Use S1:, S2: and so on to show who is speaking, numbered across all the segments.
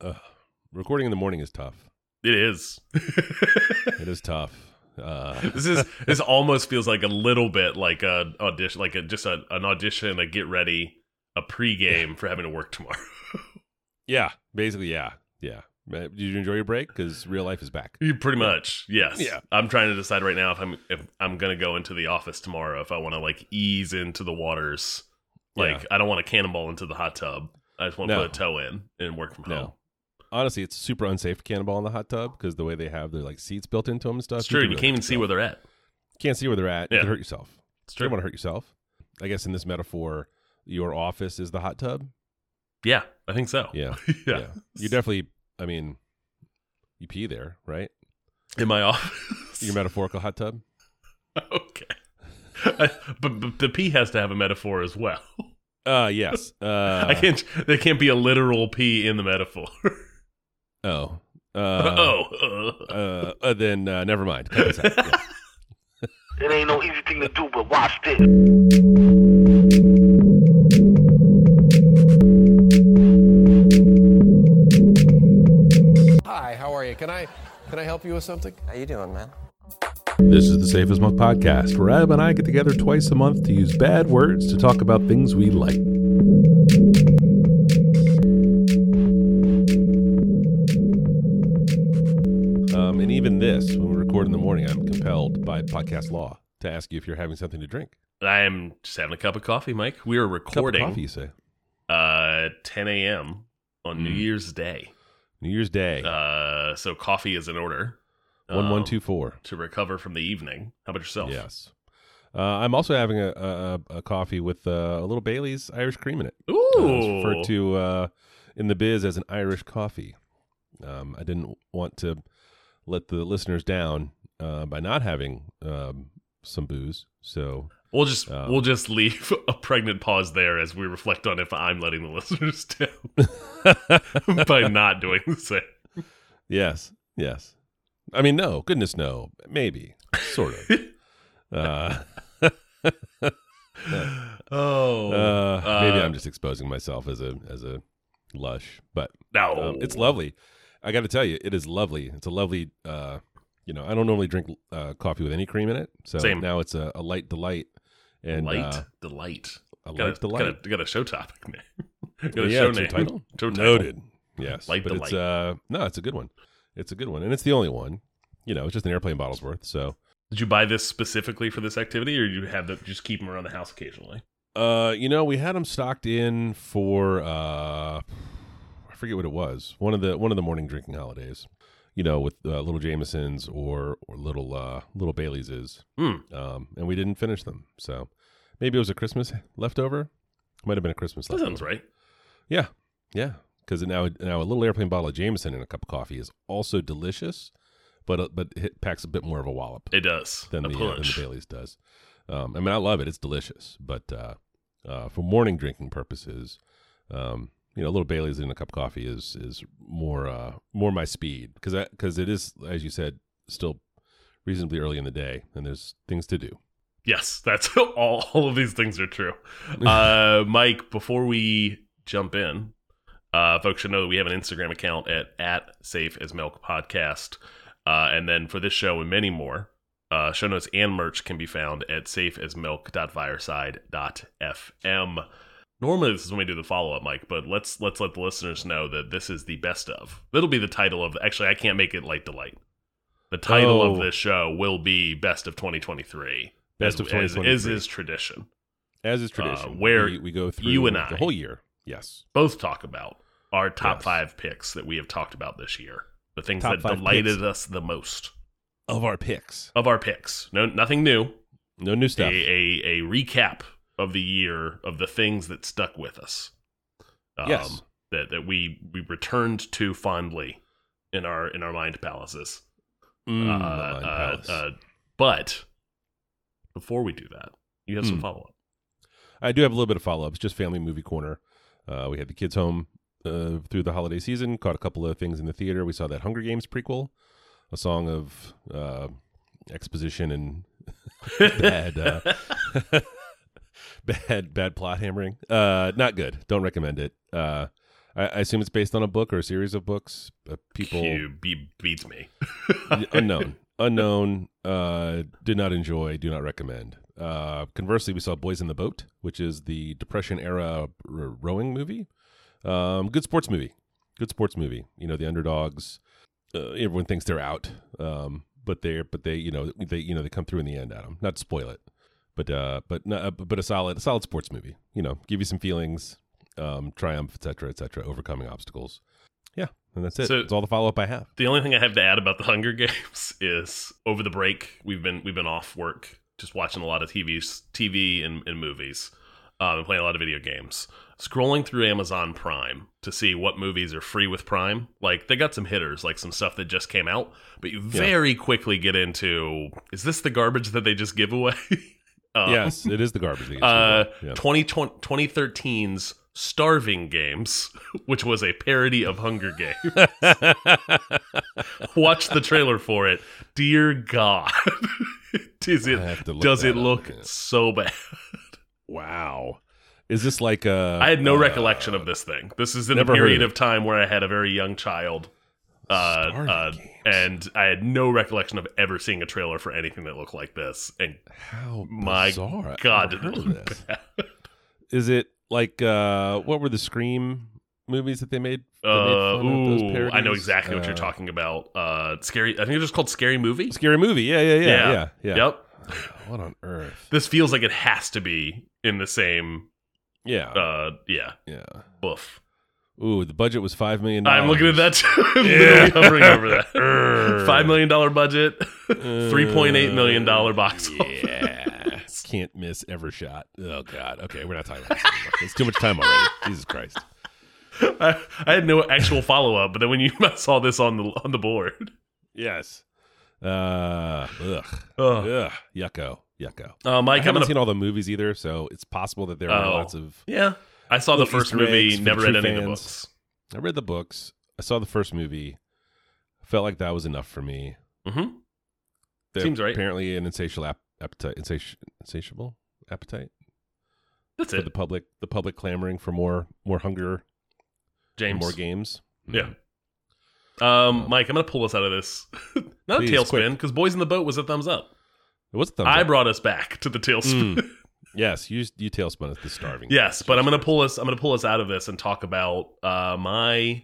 S1: uh, recording in the morning is tough.
S2: It is.
S1: It is tough. Uh,
S2: this is this almost feels like a little bit like a audition, like a just a, an audition, a get ready, a pregame for having to work tomorrow.
S1: yeah, basically, yeah, yeah. Uh, Did you enjoy your break? Because real life is back.
S2: You Pretty much, yes.
S1: Yeah.
S2: I'm trying to decide right now if I'm if I'm gonna go into the office tomorrow. If I want to like ease into the waters, like
S1: Yeah.
S2: I don't want to cannonball into the hot tub. I just want to
S1: No.
S2: put a toe in and work from home.
S1: Honestly, it's super unsafe to cannonball in the hot tub because the way they have their like seats built into them and stuff.
S2: It's true. You
S1: can
S2: can't even see where they're at.
S1: Can't see where they're at. You
S2: Yeah.
S1: can hurt yourself.
S2: It's
S1: You
S2: true.
S1: don't want to hurt yourself. I guess in this metaphor, your office is the hot tub.
S2: Yeah, I think so.
S1: Yeah.
S2: yeah.
S1: You definitely. I mean, you pee there, right?
S2: In my office.
S1: Your metaphorical hot tub.
S2: okay. I- but, but the pee has to have a metaphor as well.
S1: Uh yes. Uh,
S2: I can't. There can't be a literal pee in the metaphor.
S1: Oh. Uh,
S2: oh. uh.
S1: Uh, uh, then uh, never mind. Out. Yeah.
S3: It ain't no easy thing to do, but watch this.
S4: Hi, how are you? Can I can I help you with something?
S5: How you doing, man?
S1: This is the Safe as Milk podcast, where Ab and I get together twice a month to use bad words to talk about things we like. Even this, when we record in the morning, I'm compelled by podcast law to ask you if you're having something to drink.
S2: I am just having a cup of coffee, Mike. We are
S1: Cup of
S2: recording
S1: coffee, you say?
S2: uh 10 a.m. on New
S1: Mm.
S2: Year's Day.
S1: New Year's Day,
S2: Uh, so coffee is in order.
S1: one one
S2: um,
S1: two four.
S2: to recover from the evening. How about yourself?
S1: Yes. Uh, I'm also having a, a, a coffee with uh, a little Bailey's Irish cream in it.
S2: Ooh.
S1: Uh, it's referred to uh, in the biz as an Irish coffee. Um, I didn't want to let the listeners down uh, by not having um, some booze. So
S2: We'll just
S1: Um,
S2: we'll just leave a pregnant pause there as we reflect on if I'm letting the listeners down by not doing the same.
S1: yes, yes. I mean, no, goodness, no, maybe, sort of. uh,
S2: Oh,
S1: uh, maybe
S2: uh,
S1: I'm just exposing myself as a as a lush, but
S2: no.
S1: Um, it's lovely. I got to tell you, it is lovely. It's a lovely. Uh, you know, I don't normally drink uh, coffee with any cream in it, so
S2: Same.
S1: now it's a, a light delight and
S2: light
S1: uh,
S2: delight.
S1: a
S2: Got a,
S1: light delight.
S2: got a, got a show topic name. got a
S1: yeah,
S2: show name.
S1: title.
S2: Show title.
S1: Noted. Yes,
S2: Light
S1: but it's
S2: delight.
S1: uh no, it's a good one. It's a good one, and it's the only one. You know, it's just an airplane bottle's worth. So,
S2: Did you buy this specifically for this activity, or you have to just keep them around the house occasionally?
S1: uh, you know, we had them stocked in for uh, forget what it was. One of the one of the morning drinking holidays. You know, with uh, little Jamesons or or little uh little Baileys is.
S2: Hmm.
S1: um, and we didn't finish them. So maybe it was a Christmas leftover. Might have been a Christmas
S2: That
S1: leftover.
S2: sounds right.
S1: Yeah, yeah. Because now, now a little airplane bottle of Jameson in a cup of coffee is also delicious, but uh, but it packs a bit more of a wallop
S2: It does.
S1: than the, uh, than the Bailey's does. Um, I mean, I love it; it's delicious. But uh, uh, for morning drinking purposes, um, you know, a little Bailey's in a cup of coffee is is more uh, more my speed because because it is, as you said, still reasonably early in the day, and there's things to do.
S2: Yes, that's all. All of these things are true. Uh, Mike, before we jump in, uh, folks should know that we have an Instagram account at at Safe as Milk Podcast, uh, and then for this show and many more, uh, show notes and merch can be found at safeasmilk.fireside.fm. Normally, this is when we do the follow up, Mike, but let's let's let the listeners know that this is the best of. It'll be the title of. Actually, I can't make it light delight. The title of
S1: Oh.
S2: this show will be Best of 2023.
S1: Best
S2: as,
S1: of 2023.
S2: As is tradition.
S1: As is tradition,
S2: Uh, where
S1: we, we go through
S2: you and
S1: the
S2: I-
S1: whole year. Yes,
S2: Both talk about our top
S1: Yes.
S2: five picks that we have talked about this year. The things
S1: Top
S2: that delighted us the most
S1: of our picks,
S2: of our picks. No, nothing new.
S1: no new
S2: A,
S1: stuff.
S2: a a recap of the year of the things that stuck with us. Um,
S1: Yes.
S2: that that we we returned to fondly in our in our mind palaces.
S1: Mm,
S2: uh,
S1: Mind
S2: uh,
S1: Palace.
S2: uh, but before we do that, you have some
S1: Hmm.
S2: follow up.
S1: I do have a little bit of follow ups, just family movie corner. Uh, we had the kids home uh, through the holiday season, caught a couple of things in the theater. We saw that Hunger Games prequel, a song of uh, exposition and bad, uh, bad, bad plot hammering. Uh, not good. Don't recommend it. Uh, I, I assume it's based on a book or a series of books. Uh, people
S2: You be, beats me.
S1: unknown, unknown. Uh, did not enjoy. Do not recommend. Uh, conversely, we saw Boys in the Boat, which is the Depression era r- rowing movie. Um, good sports movie. Good sports movie. You know the underdogs. Uh, everyone thinks they're out, um, but they're but they you know they you know they come through in the end. Adam, not to spoil it, but uh, but uh, but a solid a solid sports movie. You know, give you some feelings, um, triumph, etc., etc., overcoming obstacles. Yeah, and that's it.
S2: So-
S1: that's all the follow up I have.
S2: The only thing I have to add about the Hunger Games is over the break we've been we've been off work, just watching a lot of TV, TV and, and movies, um, and playing a lot of video games. Scrolling through Amazon Prime to see what movies are free with Prime. Like they got some hitters, like some stuff that just came out, but you very quickly get into is this the garbage that they just give away? um,
S1: yes, it is the garbage.
S2: uh,
S1: rid. Yeah.
S2: 2020 2013's Starving Games, which was a parody of Hunger Games. Watch the trailer for it. Dear God, does it
S1: I have to look
S2: does it look so bad?
S1: Wow. Is this like a?
S2: I had no
S1: uh,
S2: recollection of this thing. This is in a period
S1: of
S2: time where I had a very young child. Uh,
S1: Starving
S2: uh. And I had no recollection of ever seeing a trailer for anything that looked like this. And
S1: How
S2: my
S1: bizarre.
S2: God, did it look bad.
S1: Is it like uh what were the Scream movies that they made? that
S2: Uh,
S1: those
S2: ooh, I know exactly what you're
S1: Uh,
S2: talking about. Uh, scary. I think it's just called Scary Movie.
S1: Scary movie. Yeah, yeah, yeah, yeah, yeah.
S2: Yep.
S1: What on earth?
S2: This feels like it has to be in the same.
S1: Yeah,
S2: Uh, yeah.
S1: yeah.
S2: Boof.
S1: Ooh, the budget was five million.
S2: I'm looking at that. Too. I'm literally hovering over that. Five million dollar budget. Three point eight million dollar box office.
S1: Yeah, can't miss ever shot. Oh God. Okay, we're not talking about this anymore. It's too much time already. Jesus Christ.
S2: I, I had no actual follow up, but then when you saw this on the on the board,
S1: Yes. Uh. Ugh.
S2: Ugh.
S1: Ugh. Yucko. Yucko.
S2: uh, Mike, I'm
S1: haven't
S2: gonna
S1: seen all the movies either, so it's possible that there are
S2: Oh.
S1: lots of.
S2: yeah. I saw the first
S1: Easter
S2: movie. Never read any of the books.
S1: I read the books. I saw the first movie. Felt like that was enough for me.
S2: Mm-hmm. Seems right.
S1: Apparently, an insatiable ap- appetite, insati- insatiable appetite
S2: That's
S1: for
S2: it,
S1: the public. The public clamoring for more, more hunger,
S2: James.
S1: more games.
S2: Yeah.
S1: Mm.
S2: Um, Mike, I'm gonna pull us out of this. Not
S1: Please,
S2: a tailspin because Boys in the Boat was a thumbs up.
S1: It was a thumbs
S2: I
S1: up.
S2: brought us back to the tailspin.
S1: Mm. Yes, you you tailspun at the starving.
S2: yes, but I'm gonna pull us. I'm gonna pull us out of this and talk about uh, my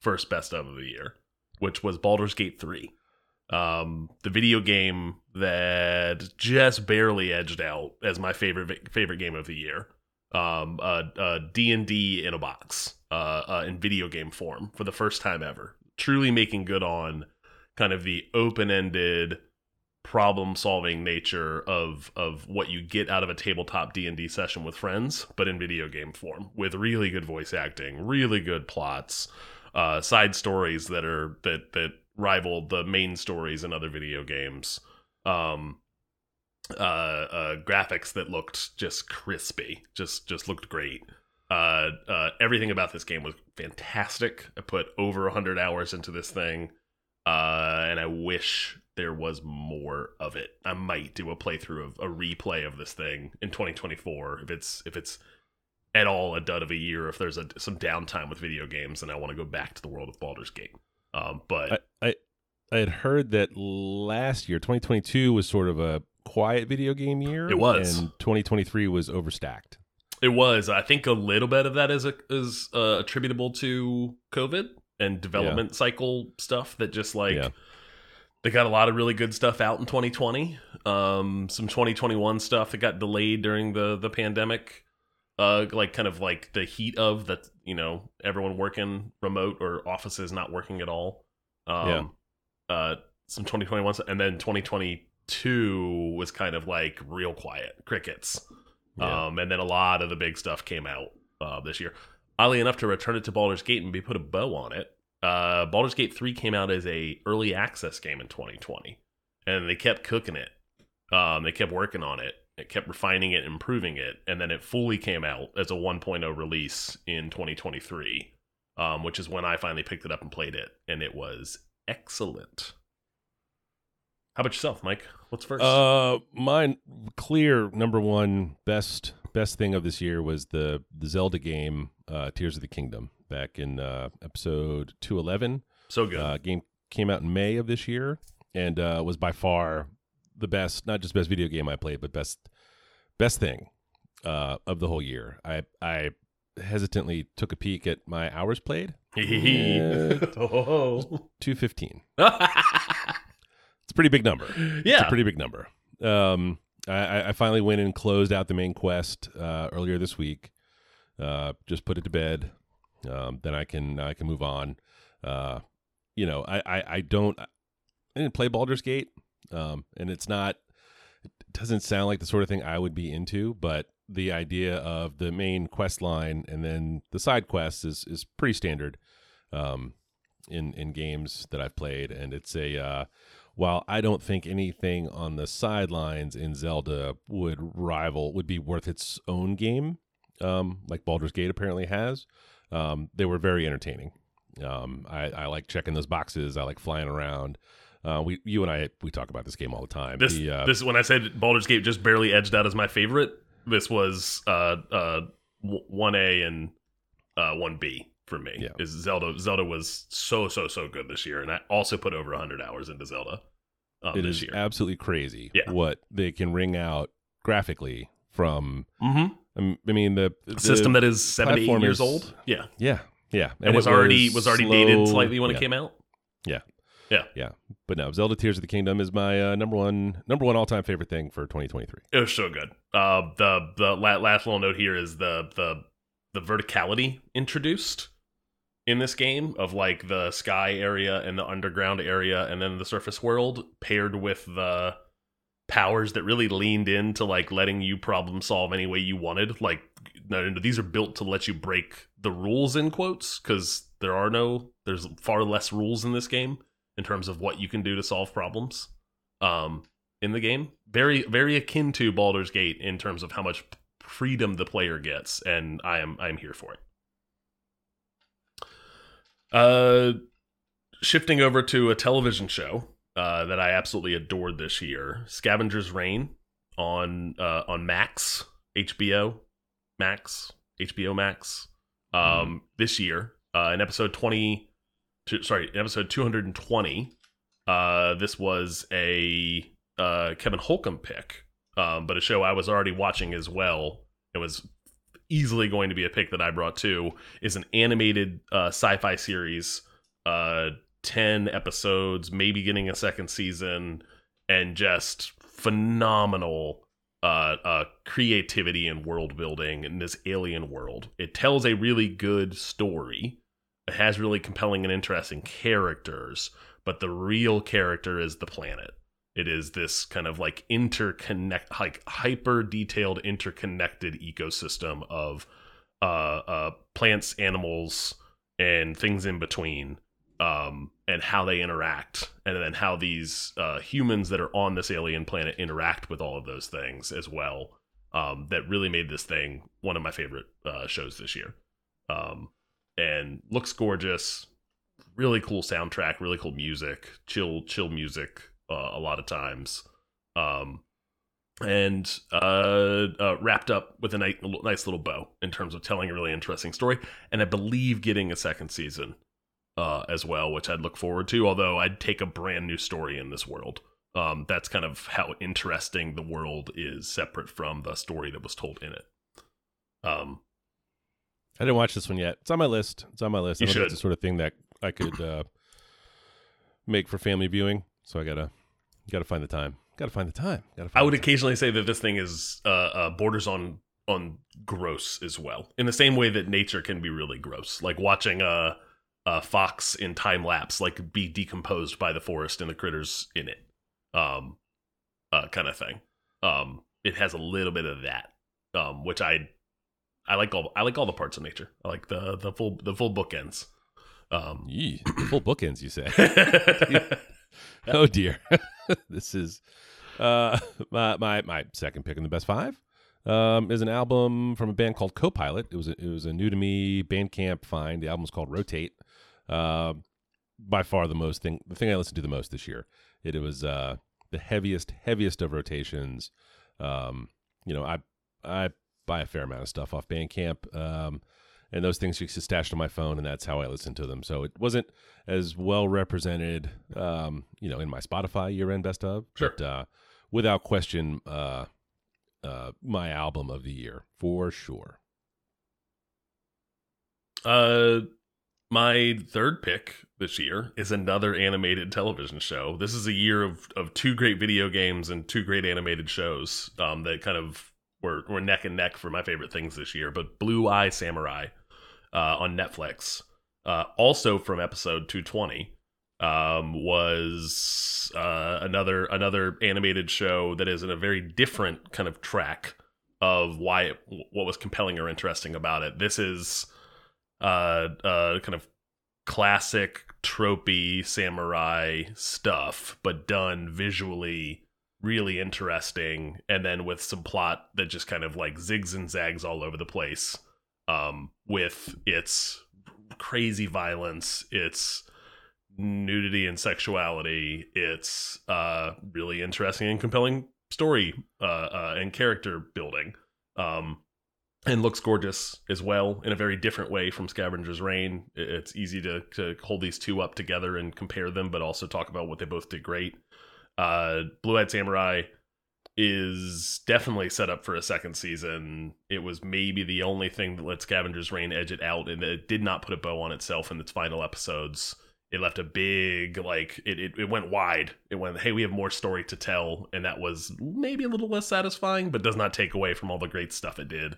S2: first best of of the year, which was Baldur's Gate three, um, the video game that just barely edged out as my favorite favorite game of the year. Um, uh, uh, D and D in a box, uh, uh, in video game form for the first time ever. Truly making good on kind of the open ended problem solving nature of of what you get out of a tabletop D&D session with friends but in video game form with really good voice acting really good plots uh side stories that are that that rival the main stories in other video games um uh, uh graphics that looked just crispy just just looked great. Uh uh everything about this game was fantastic. I put over 100 hours into this thing uh, and I wish there was more of it. I might do a playthrough of a replay of this thing in 2024 if it's if it's at all a dud of a year. If there's a, some downtime with video games, and I want to go back to the world of Baldur's Gate. Um, but
S1: I, I I had heard that last year, 2022, was sort of a quiet video game year.
S2: It was.
S1: and 2023 was overstacked.
S2: it was. I think a little bit of that is a, is uh, attributable to COVID and development cycle stuff that just like.
S1: Yeah.
S2: They got a lot of really good stuff out in 2020. Um, some 2021 stuff that got delayed during the the pandemic. Uh, like kind of like the heat of that, you know, everyone working remote or offices not working at all. Um, uh, some 2021 stuff, and then 2022 was kind of like real quiet, crickets.
S1: Yeah.
S2: Um, and then a lot of the big stuff came out uh, this year. Oddly enough, to return it to Baldur's Gate and be put a bow on it, uh, Baldur's Gate 3 came out as a early access game in 2020, and they kept cooking it. Um, they kept working on it. It kept refining it, improving it, and then it fully came out as a 1.0 release in 2023, um, which is when I finally picked it up and played it, and it was excellent. How about yourself, Mike? What's first?
S1: Uh, mine clear number one best best thing of this year was the the Zelda game, uh, Tears of the Kingdom. back in uh, episode 211.
S2: So good.
S1: Uh, game came out in May of this year and uh, was by far the best, not just best video game I played, but best best thing uh, of the whole year. I I hesitantly took a peek at my hours played.
S2: oh.
S1: 215. It's a pretty big number.
S2: Yeah.
S1: It's a pretty big number. Um, I, I finally went and closed out the main quest uh, earlier this week. Uh, just put it to bed. Um, then I can I can move on. Uh, you know, I, I, I don't I didn't play Baldur's Gate, um, and it's not it doesn't sound like the sort of thing I would be into, but the idea of the main quest line and then the side quests is is pretty standard um, in in games that I've played, and it's a uh, while I don't think anything on the sidelines in Zelda would rival would be worth its own game, um, like Baldur's Gate apparently has. Um, they were very entertaining. Um, I, I like checking those boxes. I like flying around. Uh, we, you and I, we talk about this game all the time.
S2: This,
S1: The, uh,
S2: this when I said Baldur's Gate just barely edged out as my favorite. This was uh uh one A and uh one B for me.
S1: Yeah.
S2: Is Zelda Zelda was so so so good this year, and I also put over hundred hours into Zelda. Um,
S1: it
S2: this
S1: is
S2: year.
S1: absolutely crazy
S2: Yeah.
S1: what they can ring out graphically from.
S2: mm-hmm.
S1: um, I mean, the, the
S2: system that is seven to eight years old. Yeah,
S1: Yeah, yeah,
S2: and, was, already was already dated slightly when
S1: yeah.
S2: it came out.
S1: Yeah, yeah, yeah. but no, Zelda Tears of the Kingdom is my uh, number one number one all time favorite thing for 2023.
S2: It was so good. Uh, the the last little note here is the the the verticality introduced in this game of like the sky area and the underground area and then the surface world paired with the powers that really leaned into like letting you problem solve any way you wanted. Like these are built to let you break the rules in quotes because there are no there's far less rules in this game in terms of what you can do to solve problems um in the game. Very very akin to Baldur's Gate in terms of how much freedom the player gets and I am I am here for it uh shifting over to a television show uh, that I absolutely adored this year, Scavenger's Reign on uh, on Max, HBO Max, HBO Max. Um, this year, uh, in episode twenty, two, sorry, in episode two hundred and twenty, uh, this was a uh, Kevin Holcomb pick, um, but a show I was already watching as well. It was easily going to be a pick that I brought too. Is an animated uh, sci-fi series. Uh, 10 episodes, maybe getting a second season, and just phenomenal uh, uh, creativity and world building in this alien world. It tells a really good story. It has really compelling and interesting characters, but the real character is the planet. It is this kind of like interconnect, like hyper detailed, interconnected ecosystem of uh, uh, plants, animals, and things in between um, and how they interact, and then how these uh, humans that are on this alien planet interact with all of those things as well. Um, that really made this thing one of my favorite uh, shows this year. Um, and looks gorgeous, really cool soundtrack, really cool music, chill, chill music uh, a lot of times. Um, and uh, uh, wrapped up with a nice, nice little bow in terms of telling a really interesting story, and I believe getting a second season uh, as well, which I'd look forward to. Although I'd take a brand new story in this world. Um, that's kind of how interesting the world is, separate from the story that was told in it. Um,
S1: I didn't watch this one yet. It's on my list. It's on my list.
S2: You
S1: I
S2: should.
S1: It's the sort of thing that I could uh, make for family viewing. So I gotta gotta find the time. Gotta find the time. Gotta.
S2: I would occasionally say that this thing is uh, uh, borders on on gross as well, in the same way that nature can be really gross, like watching a, a fox in time lapse, like be decomposed by the forest and the critters in it, um, uh, kind of thing. Um, it has a little bit of that, um, which I I like all I like all the parts of nature. I like the the full the full bookends. Um,
S1: Yee, full bookends, you say? oh dear, this is uh, my, my my second pick in the best five. Um, is an album from a band called Copilot. It was a, it was a new to me Bandcamp find. The album's called Rotate. Uh, by far the most thing the thing I listened to the most this year. It, it was uh, the heaviest heaviest of rotations. Um, you know, I I buy a fair amount of stuff off Bandcamp. Um, and those things just stashed on my phone, and that's how I listened to them. So it wasn't as well represented, um, you know, in my Spotify year-end best of.
S2: Sure.
S1: But uh, without question, uh, uh, my album of the year for sure.
S2: Uh, my third pick this year is another animated television show. This is a year of of two great video games and two great animated shows um, that kind of were were neck and neck for my favorite things this year. But Blue Eye Samurai uh, on Netflix, uh, also from episode two twenty, um, was uh, another another animated show that is in a very different kind of track of why it, what was compelling or interesting about it. This is uh, uh, kind of classic tropey samurai stuff, but done visually really interesting, and then with some plot that just kind of like zigs and zags all over the place. Um, with its crazy violence, its nudity and sexuality, its uh, really interesting and compelling story uh, uh, and character building. Um, and looks gorgeous as well in a very different way from Scavenger's Reign. It's easy to, to hold these two up together and compare them, but also talk about what they both did great. Uh, Blue Eyed Samurai is definitely set up for a second season. It was maybe the only thing that let Scavenger's Reign edge it out, and it did not put a bow on itself in its final episodes. It left a big like it, it, it went wide. It went, hey, we have more story to tell, and that was maybe a little less satisfying, but does not take away from all the great stuff it did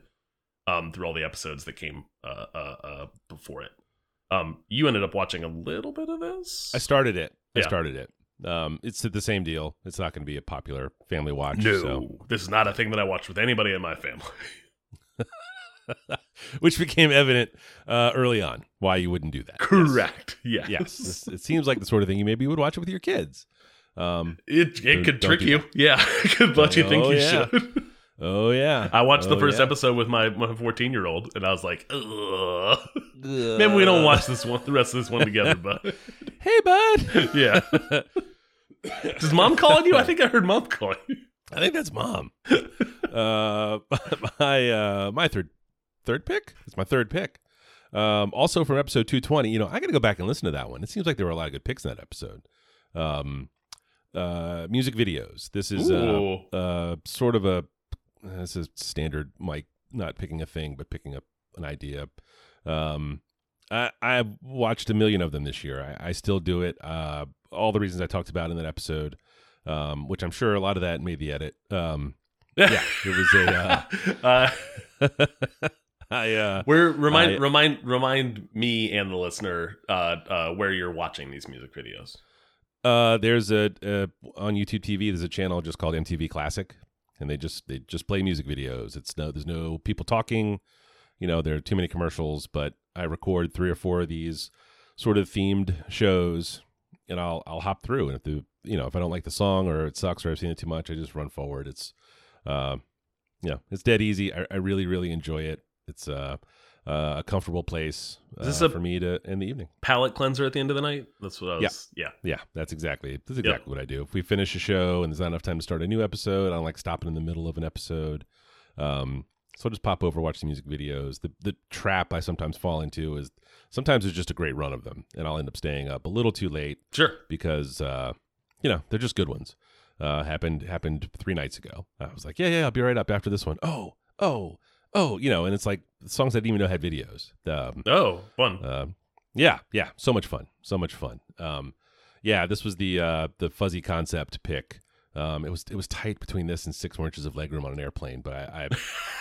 S2: um, through all the episodes that came uh, uh, uh, before it. Um, you ended up watching a little bit of this.
S1: I started it. I
S2: Yeah.
S1: started it. Um, it's the same deal. It's not going to be a popular family watch.
S2: no,
S1: So.
S2: this is not a thing that I watch with anybody in my family.
S1: Which became evident uh, early on why you wouldn't do that.
S2: Correct. Yes.
S1: Yes, This- it seems like the sort of thing you maybe would watch it with your kids. Um,
S2: It it could trick you.
S1: that.
S2: Yeah, it could let you think
S1: Oh,
S2: you
S1: yeah.
S2: should.
S1: oh yeah,
S2: I watched the
S1: Oh,
S2: first
S1: yeah.
S2: episode with my my 14 year old, and I was like, Ugh. maybe we don't watch this one, the rest of this one together. But
S1: Hey, bud.
S2: yeah, is mom calling you? I think I heard mom calling. you.
S1: I think that's mom. uh, my uh, my third third pick. It's my third pick. Um, also from episode 220. You know, I got to go back and listen to that one. It seems like there were a lot of good picks in that episode. Um, uh, music videos. This is uh, uh, sort of a this is standard Mike not picking a thing but picking up an idea. Um, I I've watched a million of them this year. I, I still do it. Uh, all the reasons I talked about in that episode, um, which I'm sure a lot of that made the edit. Um, yeah, it was a.
S2: uh,
S1: Uh, I uh,
S2: where remind
S1: I-
S2: remind remind me and the listener uh, uh, where you're watching these music videos.
S1: Uh, there's a uh, on YouTube TV. There's a channel just called MTV Classic, and they just they just play music videos. It's no there's no people talking. You know, there are too many commercials. But I record three or four of these sort of themed shows, and I'll I'll hop through. And if the you know if I don't like the song or it sucks or I've seen it too much, I just run forward. It's, uh, yeah, it's dead easy. I, I really really enjoy it. It's uh, uh, a comfortable place uh,
S2: Is this a-
S1: for me to in the evening.
S2: Palette cleanser at the end of the night. That's what I was. Yeah.
S1: Yeah, that's exactly that's exactly what I do. If we finish a show and there's not enough time to start a new episode, I don't like stopping in the middle of an episode. Um, so I'll just pop over, watch the music videos. The the trap I sometimes fall into is sometimes there's just a great run of them, and I'll end up staying up a little too late
S2: Sure.
S1: because uh, you know they're just good ones. Uh, happened happened three nights ago. I was like, yeah, yeah, I'll be right up after this one. Oh, oh, oh, you know, and it's like songs I didn't even know had videos. Um,
S2: Oh, fun.
S1: um, yeah, yeah, so much fun, so much fun. Um, yeah, this was the uh, the fuzzy concept pick. Um, it was it was tight between this and six more inches of legroom on an airplane, but I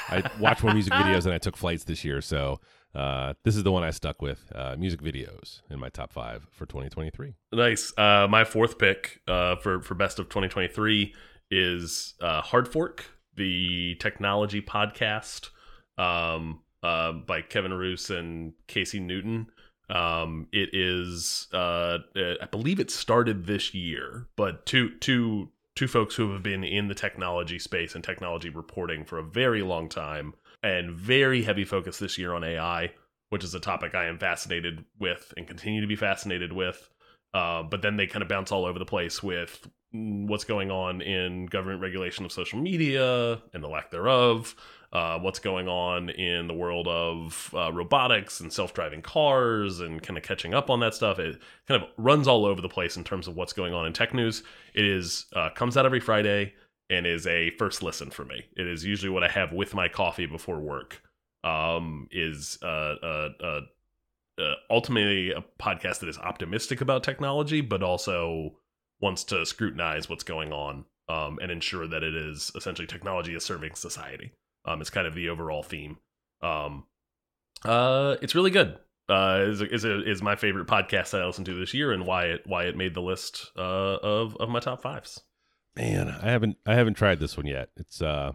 S1: I, I watched more music videos than I took flights this year, so uh, this is the one I stuck with. Uh, music videos in my top five for 2023.
S2: Nice. Uh, my fourth pick uh, for for best of 2023 is uh, Hard Fork, the technology podcast um, uh, by Kevin Roose and Casey Newton. Um, it is, uh, uh, I believe, it started this year, but two two two folks who have been in the technology space and technology reporting for a very long time, and very heavy focus this year on AI, which is a topic I am fascinated with and continue to be fascinated with. Uh, but then they kind of bounce all over the place with what's going on in government regulation of social media and the lack thereof. Uh, what's going on in the world of uh, robotics and self-driving cars and kind of catching up on that stuff. It kind of runs all over the place in terms of what's going on in tech news. It is uh, comes out every Friday and is a first listen for me. It is usually what I have with my coffee before work. Um, is uh, uh, uh, uh, ultimately a podcast that is optimistic about technology, but also wants to scrutinize what's going on um, and ensure that it is essentially technology is serving society. Um, it's kind of the overall theme. Um, uh, it's really good. Uh, is is a, is my favorite podcast that I listened to this year, and why it why it made the list uh, of of my top fives.
S1: Man, I haven't I haven't tried this one yet. It's uh,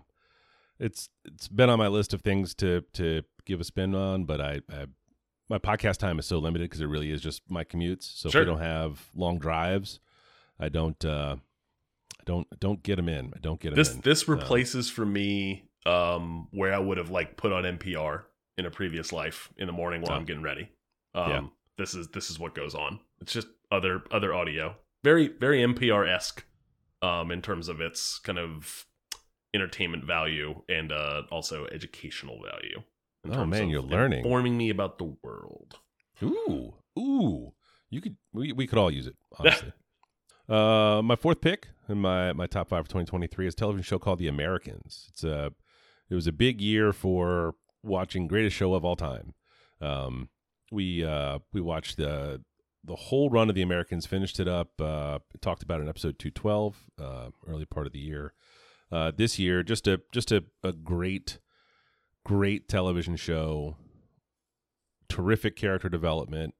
S1: it's it's been on my list of things to to give a spin on, but I, I my podcast time is so limited because it really is just my commutes. So
S2: Sure.
S1: if I don't have long drives, I don't uh, I don't don't get them in. I don't get them
S2: This
S1: in.
S2: this replaces for me um, where I would have like put on NPR in a previous life in the morning while
S1: Oh.
S2: I'm getting ready. Um,
S1: Yeah.
S2: This is this is what goes on. It's just other other audio, very very NPR esque, um, in terms of its kind of entertainment value and uh, also educational value.
S1: Oh, man, you're learning.
S2: informing me about the world.
S1: Ooh, ooh. You could we, we could all use it, honestly. uh my fourth pick in my my top 5 for 2023 is a television show called The Americans. It's a it was a big year for watching greatest show of all time. Um we uh we watched the the whole run of The Americans, finished it up, uh talked about in episode 212 uh early part of the year. Uh this year just a just a, a great great television show terrific character development,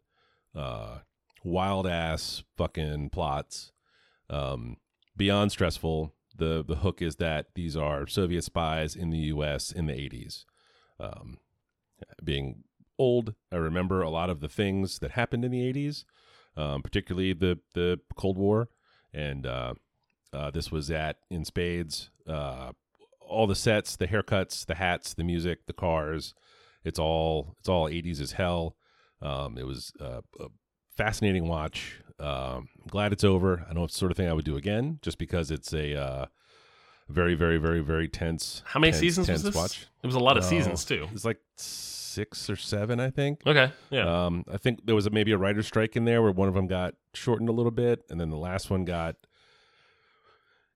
S1: uh, wild ass fucking plots, um, beyond stressful. The the hook is that these are Soviet spies in the U.S. in the '80s. Um, being old, I remember a lot of the things that happened in the '80s, um, particularly the the Cold War, and uh, uh, this was at in spades. Uh, all the sets, the haircuts, the hats, the music, the cars. It's all it's all 80s as hell. Um, it was uh, a fascinating watch. Um, I'm glad it's over. I know it's the sort of thing I would do again, just because it's a uh, very, very, very, very tense.
S2: How many
S1: tense,
S2: seasons was this?
S1: Watch.
S2: It was a lot of
S1: Oh,
S2: seasons too.
S1: It's like six or seven, I think.
S2: Okay, yeah.
S1: Um, I think there was a, maybe a writer's strike in there where one of them got shortened a little bit, and then the last one got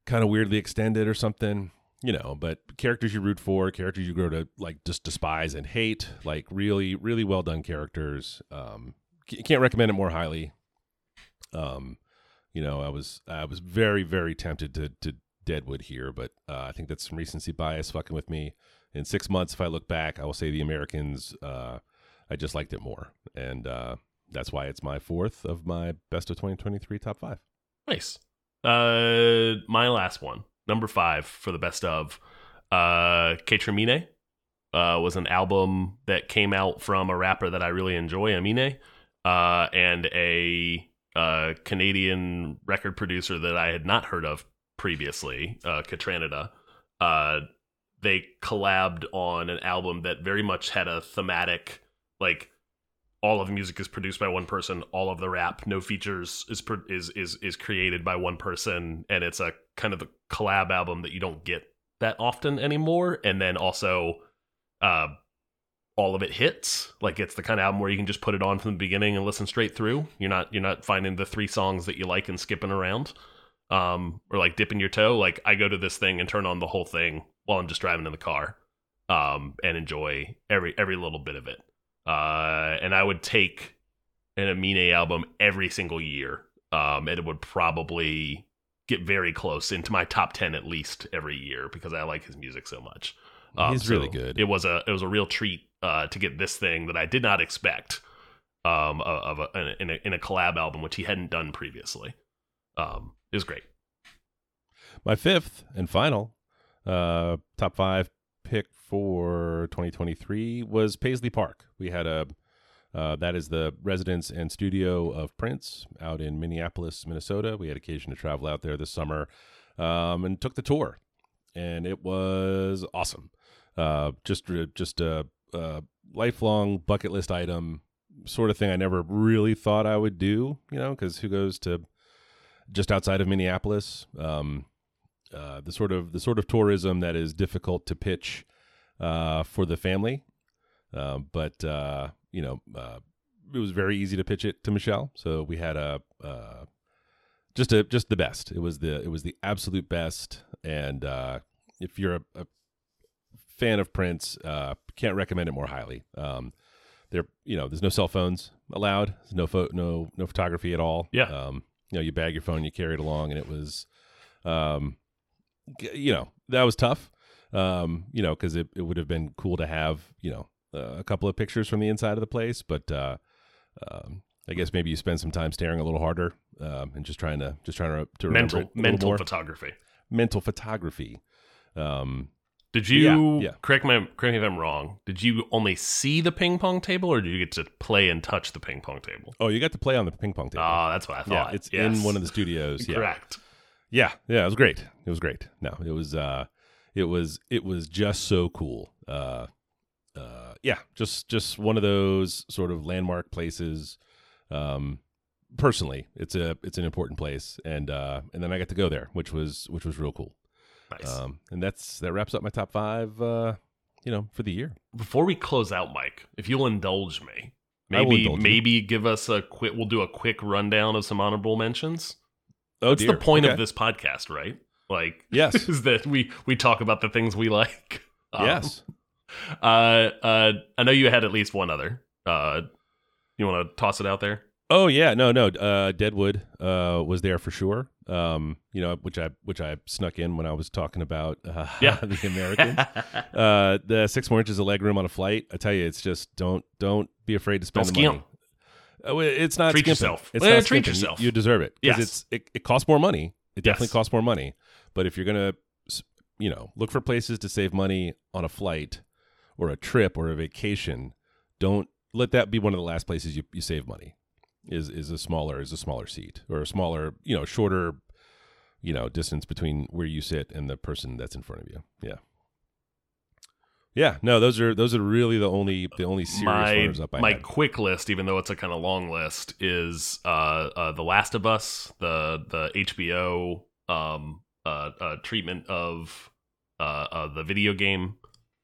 S1: kind of weirdly extended or something. You know, but characters you root for, characters you grow to like just despise and hate, like really, really well done characters. Um, can't recommend it more highly. Um, you know, I was I was very, very tempted to to Deadwood here, but uh, I think that's some recency bias fucking with me. In six months, if I look back, I will say the Americans. Uh, I just liked it more, and uh, that's why it's my fourth of my best of 2023 top five.
S2: Nice. Uh, my last one, number five for the best of, uh, Kaytramine, uh, was an album that came out from a rapper that I really enjoy, Amine, uh, and a uh, Canadian record producer that I had not heard of previously, uh, Kaytranada. Uh, they collabed on an album that very much had a thematic, like all of the music is produced by one person all of the rap no features is is is is created by one person and it's a kind of a collab album that you don't get that often anymore and then also uh all of it hits. Like it's the kind of album where you can just put it on from the beginning and listen straight through. You're not you're not finding the three songs that you like and skipping around. Um or like dipping your toe. Like i go to this thing and turn on the whole thing while i'm just driving in the car um and enjoy every every little bit of it. Uh, and I would take an Amine album every single year, um, and it would probably get very close into my top ten at least every year because I like his music so much. Um,
S1: He's
S2: so
S1: really good.
S2: It was a it was a real treat uh, to get this thing that I did not expect um, of a, in a in a collab album which he hadn't done previously. Um, it was great.
S1: My fifth and final uh, top five pick for 2023 was Paisley Park. We had a uh, that is the residence and studio of Prince out in Minneapolis, Minnesota. We had occasion to travel out there this summer um, and took the tour, and it was awesome. Uh, just just a, a lifelong bucket list item, sort of thing I never really thought I would do. You know, because who goes to just outside of Minneapolis? Um, uh, the sort of the sort of tourism that is difficult to pitch uh, for the family, uh, but uh, you know, uh, it was very easy to pitch it to Michelle. So we had a uh, just a just the best. It was the it was the absolute best. And uh, if you're a, a fan of Prince, uh, can't recommend it more highly. Um, there, you know, there's no cell phones allowed. There's no pho- no no photography at all.
S2: Yeah.
S1: Um, you know, you bag your phone, you carry it along, and it was, um, you know, that was tough. Um, you know, because it, it would have been cool to have, you know, uh, a couple of pictures from the inside of the place, but uh, um, I guess maybe you spend some time staring a little harder um, and just trying to just trying to, to remember
S2: mental mental photography.
S1: mental photography. Um,
S2: Did you
S1: Yeah, yeah.
S2: correct me correct me if I'm wrong? Did you only see the ping pong table, or did you get to play and touch the ping pong table?
S1: oh, you got to play on the ping pong table.
S2: Oh, that's what I thought.
S1: yeah, it's
S2: Yes.
S1: in one of the studios. Yeah,
S2: Correct.
S1: yeah, yeah. It was great. It was great. No, it was. uh It was. It was just so cool. Uh, uh, yeah, just just one of those sort of landmark places. Um, personally, it's a it's an important place, and uh, and then I got to go there, which was which was real cool.
S2: Nice.
S1: Um, and that's that wraps up my top five. Uh, you know, for the year.
S2: Before we close out, Mike, if you'll indulge me,
S1: I will
S2: maybe
S1: you.
S2: maybe give us a quick. We'll do a quick rundown of some honorable mentions.
S1: Oh,
S2: That's
S1: dear.
S2: the point
S1: Okay.
S2: of this podcast, right? Like,
S1: Yes.
S2: is that we we talk about the things we like. Um,
S1: yes.
S2: Uh, uh, I know you had at least one other. Uh, you want to toss it out there?
S1: Oh yeah, no, no. Uh, Deadwood uh, was there for sure. Um, you know, which I which I snuck in when I was talking about uh,
S2: Yeah.
S1: the Americans. uh, the six more inches of leg room on a flight. I tell you, it's just don't don't be afraid to spend
S2: Don't
S1: the money. Uh, it's not
S2: Treat
S1: skimping.
S2: yourself.
S1: It's
S2: Well,
S1: not
S2: treat
S1: skimping. You-
S2: yourself.
S1: You, deserve it because
S2: Yes.
S1: it's it, it costs more money. It definitely costs more money. But if you're gonna, you know, look for places to save money on a flight or a trip or a vacation, don't let that be one of the last places you, you save money. Is is a smaller is a smaller seat or a smaller you know shorter you know distance between where you sit and the person that's in front of you. Yeah. Yeah, no, those are those are really the only the only serious
S2: my
S1: up I
S2: my
S1: had.
S2: quick list, even though it's a kind of long list, is uh, uh, The Last of Us, the the HBO um, uh, uh, treatment of uh, uh, the video game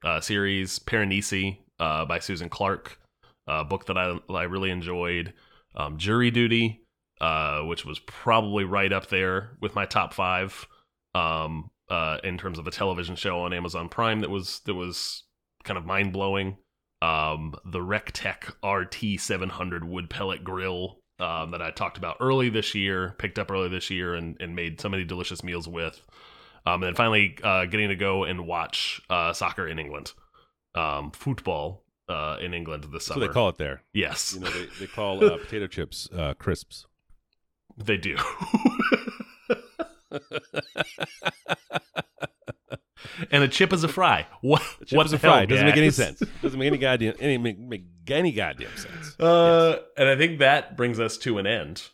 S2: uh, series Piranesi uh, by Susan Clarke, a book that I I really enjoyed. Um, Jury Duty, uh, which was probably right up there with my top five um, uh, in terms of a television show on Amazon Prime that was that was kind of mind blowing um, the Recteq RT700 wood pellet grill um, that I talked about early this year, picked up early this year, and, and made so many delicious meals with. Um, and then finally, uh, getting to go and watch uh, soccer in England, um, football uh, in England this
S1: That's
S2: summer.
S1: what they call it there.
S2: yes,
S1: You know, they, they call uh, potato chips uh, crisps.
S2: they do. and a chip is a fry. What?
S1: Chip
S2: what
S1: is a fry.
S2: hell,
S1: Doesn't make any sense. Doesn't make any goddamn any make, make any goddamn sense.
S2: Uh, and I think that brings us to an end.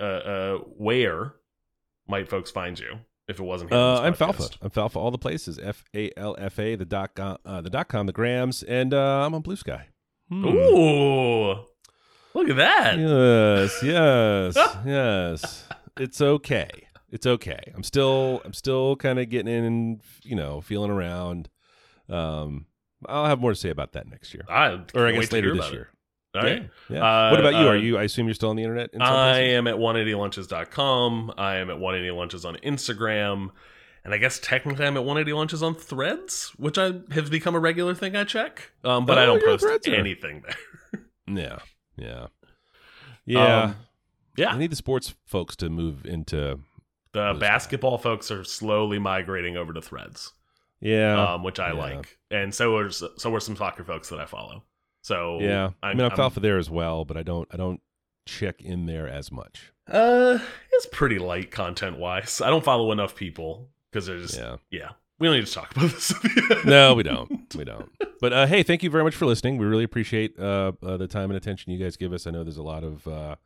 S2: Uh, uh, where might folks find you if it wasn't here?
S1: Uh, I'm? Falfa. I'm Falfa. All the places. F A L F A. The dot com. Uh, the dot com. The grams. And uh, I'm on Blue Sky. Hmm.
S2: Ooh, look at that.
S1: Yes. Yes. yes. It's okay. It's okay. I'm still. I'm still kind of getting in. and You know, feeling around. Um, I'll have more to say about that next year,
S2: I
S1: or I guess later this year.
S2: All right.
S1: Yeah. yeah. what
S2: Uh,
S1: about you? Are you? I assume you're still on the internet. In
S2: I
S1: places?
S2: am at 180lunches.com. I am at 180lunches on Instagram. And I guess technically I'm at 180lunches on threads, which I have become a regular thing I check. Um, but I
S1: Oh,
S2: don't post anything there.
S1: Yeah. Yeah. Yeah.
S2: Um, yeah.
S1: I need the sports folks to move into.
S2: The basketball folks are slowly migrating over to threads,
S1: Yeah.
S2: um, which I
S1: yeah.
S2: like. And so are, so are some soccer folks that I follow. So
S1: yeah. i
S2: I'm,
S1: mean, I'm, alpha there as well, but I don't. I don't check in there as much.
S2: Uh, it's pretty light content wise. I don't follow enough people because there's
S1: Yeah.
S2: yeah. We don't need to talk about this.
S1: No, we don't. We don't. But uh, hey, thank you very much for listening. We really appreciate uh, uh, the time and attention you guys give us. I know there's a lot of uh,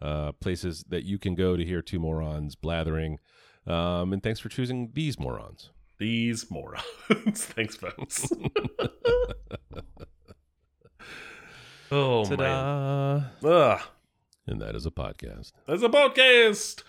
S1: uh, places that you can go to hear two morons blathering. Um, and thanks for choosing these morons.
S2: These morons. Thanks, folks. oh.
S1: Ta-da!
S2: Ugh.
S1: And that is a podcast.
S2: That's a podcast.